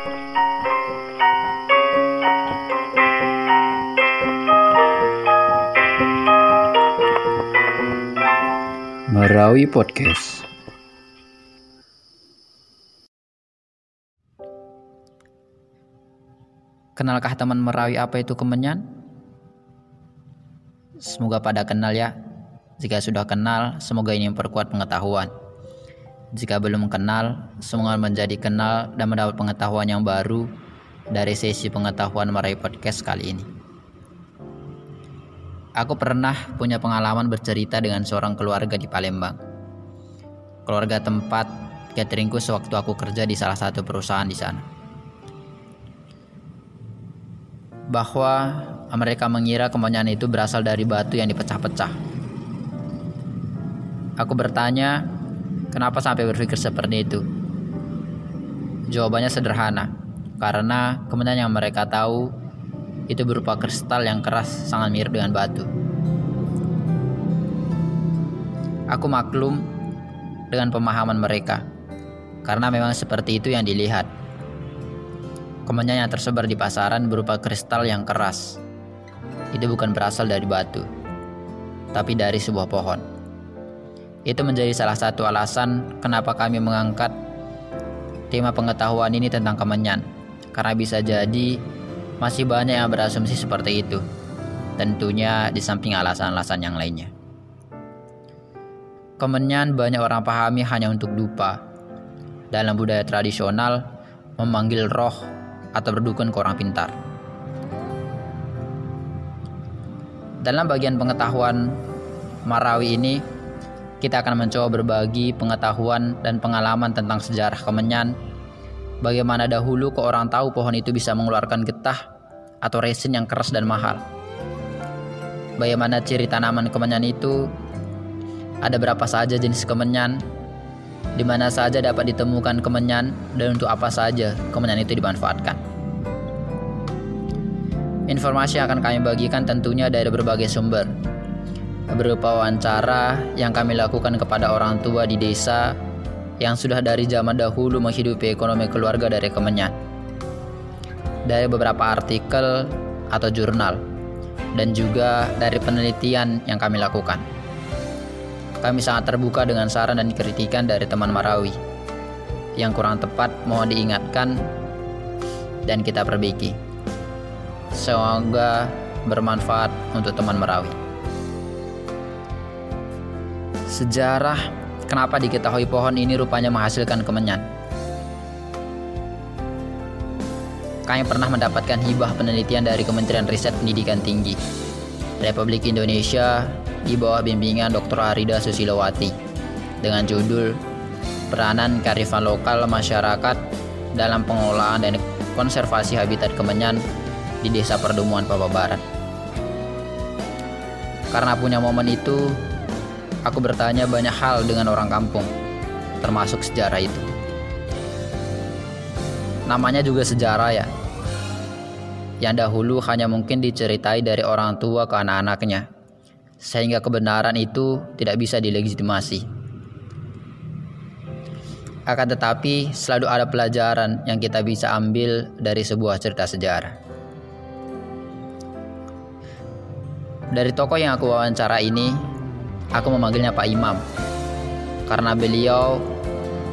Merawi Podcast. Kenalkah teman Merawi apa itu kemenyan? Semoga pada kenal ya. Jika sudah kenal, semoga ini memperkuat pengetahuan. Jika belum kenal, semoga menjadi kenal dan mendapat pengetahuan yang baru dari sesi pengetahuan Merawi Podcast kali ini. Aku pernah punya pengalaman bercerita dengan seorang keluarga di Palembang. Keluarga tempat cateringku sewaktu aku kerja di salah satu perusahaan di sana. Bahwa mereka mengira kemenyan itu berasal dari batu yang dipecah-pecah. Aku bertanya, kenapa sampai berpikir seperti itu? Jawabannya sederhana, karena kemenyan yang mereka tahu itu berupa kristal yang keras sangat mirip dengan batu. Aku maklum dengan pemahaman mereka, karena memang seperti itu yang dilihat. Kemenyan yang tersebar di pasaran berupa kristal yang keras. Itu bukan berasal dari batu, tapi dari sebuah pohon. Itu menjadi salah satu alasan kenapa kami mengangkat tema pengetahuan ini tentang kemenyan, karena bisa jadi masih banyak yang berasumsi seperti itu. Tentunya di samping alasan-alasan yang lainnya. Kemenyan banyak orang pahami hanya untuk dupa. Dalam budaya tradisional, memanggil roh atau berdukun ke orang pintar. Dalam bagian pengetahuan Marawi ini, kita akan mencoba berbagi pengetahuan dan pengalaman tentang sejarah kemenyan, bagaimana dahulu ke orang tahu pohon itu bisa mengeluarkan getah atau resin yang keras dan mahal. Bagaimana ciri tanaman kemenyan itu, ada berapa saja jenis kemenyan, di mana saja dapat ditemukan kemenyan? Dan untuk apa saja kemenyan itu dimanfaatkan. Informasi yang akan kami bagikan tentunya dari berbagai sumber, berupa wawancara yang kami lakukan kepada orang tua di desa yang sudah dari zaman dahulu menghidupi ekonomi keluarga dari kemenyan, dari beberapa artikel atau jurnal, dan juga dari penelitian yang kami lakukan. Kami sangat terbuka dengan saran dan kritikan dari teman Marawi. Yang kurang tepat mohon diingatkan dan kita perbaiki. Semoga bermanfaat untuk teman Merawi. Sejarah kenapa diketahui pohon ini rupanya menghasilkan kemenyan. Kami pernah mendapatkan hibah penelitian dari Kementerian Riset Pendidikan Tinggi Republik Indonesia di bawah bimbingan Dr. Arida Susilowati dengan judul Peranan Karifan Lokal Masyarakat dalam Pengelolaan dan Konservasi Habitat Kemenyan di Desa Perdumuan Barat. Karena punya momen itu, aku bertanya banyak hal dengan orang kampung, termasuk sejarah itu. Namanya juga sejarah ya, yang dahulu hanya mungkin diceritai dari orang tua ke anak-anaknya, sehingga kebenaran itu tidak bisa dilegitimasi. Akan tetapi, selalu ada pelajaran yang kita bisa ambil dari sebuah cerita sejarah. Dari tokoh yang aku wawancara ini, aku memanggilnya Pak Imam, karena beliau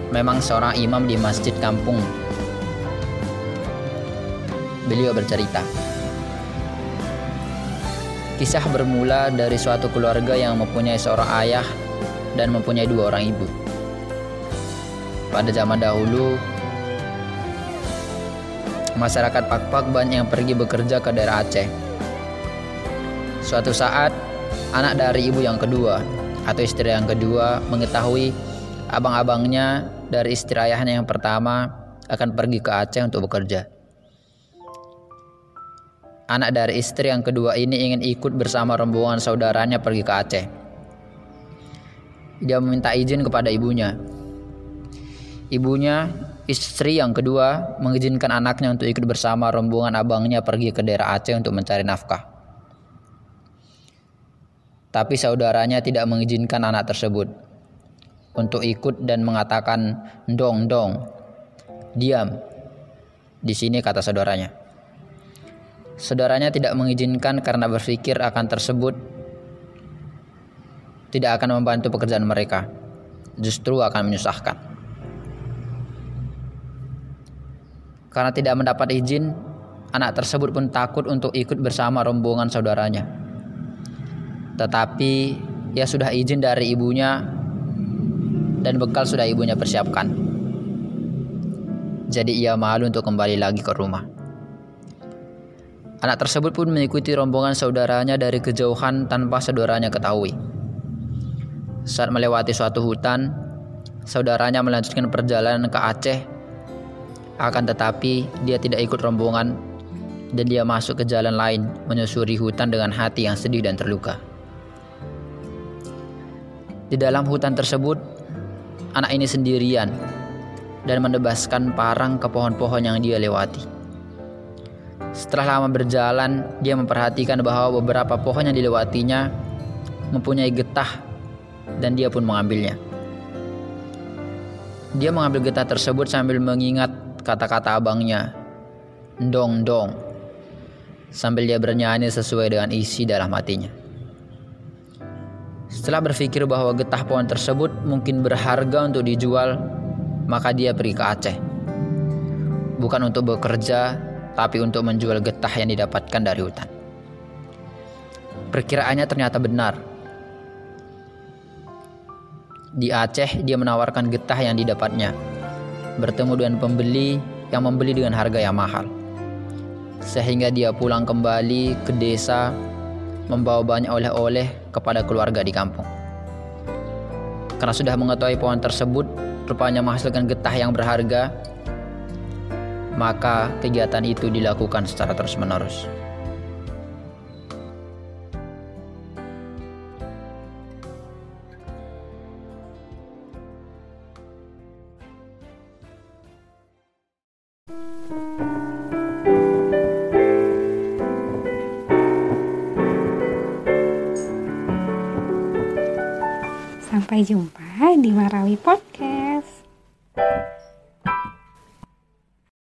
memang seorang imam di masjid kampung. Beliau bercerita, kisah bermula dari suatu keluarga yang mempunyai seorang ayah dan mempunyai dua orang ibu. Pada zaman dahulu, masyarakat Pakpak banyak yang pergi bekerja ke daerah Aceh. Suatu saat, anak dari ibu yang kedua atau istri yang kedua mengetahui abang-abangnya dari istri ayahnya yang pertama akan pergi ke Aceh untuk bekerja. Anak dari istri yang kedua ini ingin ikut bersama rombongan saudaranya pergi ke Aceh. Dia meminta izin kepada ibunya. Ibunya, istri yang kedua, mengizinkan anaknya untuk ikut bersama rombongan abangnya pergi ke daerah Aceh untuk mencari nafkah. Tapi saudaranya tidak mengizinkan anak tersebut untuk ikut dan mengatakan, "Dong, dong, diam." Di sini kata saudaranya. Saudaranya tidak mengizinkan karena berpikir akan tersebut tidak akan membantu pekerjaan mereka, justru akan menyusahkan. Karena tidak mendapat izin, anak tersebut pun takut untuk ikut bersama rombongan saudaranya. Tetapi ia sudah izin dari ibunya dan bekal sudah ibunya persiapkan. Jadi ia malu untuk kembali lagi ke rumah. Anak tersebut pun mengikuti rombongan saudaranya dari kejauhan tanpa saudaranya ketahui. Saat melewati suatu hutan, saudaranya melanjutkan perjalanan ke Aceh. Akan tetapi, dia tidak ikut rombongan dan dia masuk ke jalan lain menyusuri hutan dengan hati yang sedih dan terluka. Di dalam hutan tersebut, anak ini sendirian dan mendebaskan parang ke pohon-pohon yang dia lewati. Setelah lama berjalan, dia memperhatikan bahwa beberapa pohon yang dilewatinya mempunyai getah dan dia pun mengambilnya. Dia mengambil getah tersebut sambil mengingat kata-kata abangnya, "Dong, dong." Sambil dia bernyanyi sesuai dengan isi dalam hatinya. Setelah berpikir bahwa getah pohon tersebut mungkin berharga untuk dijual, maka dia pergi ke Aceh. Bukan untuk bekerja, tapi untuk menjual getah yang didapatkan dari hutan. Perkiraannya ternyata benar di Aceh, dia menawarkan getah yang didapatnya. Bertemu dengan pembeli yang membeli dengan harga yang mahal. Sehingga dia pulang kembali ke desa membawa banyak oleh-oleh kepada keluarga di kampung. Karena sudah mengetahui pohon tersebut rupanya menghasilkan getah yang berharga, maka kegiatan itu dilakukan secara terus-menerus. Sampai jumpa di Marawi Podcast.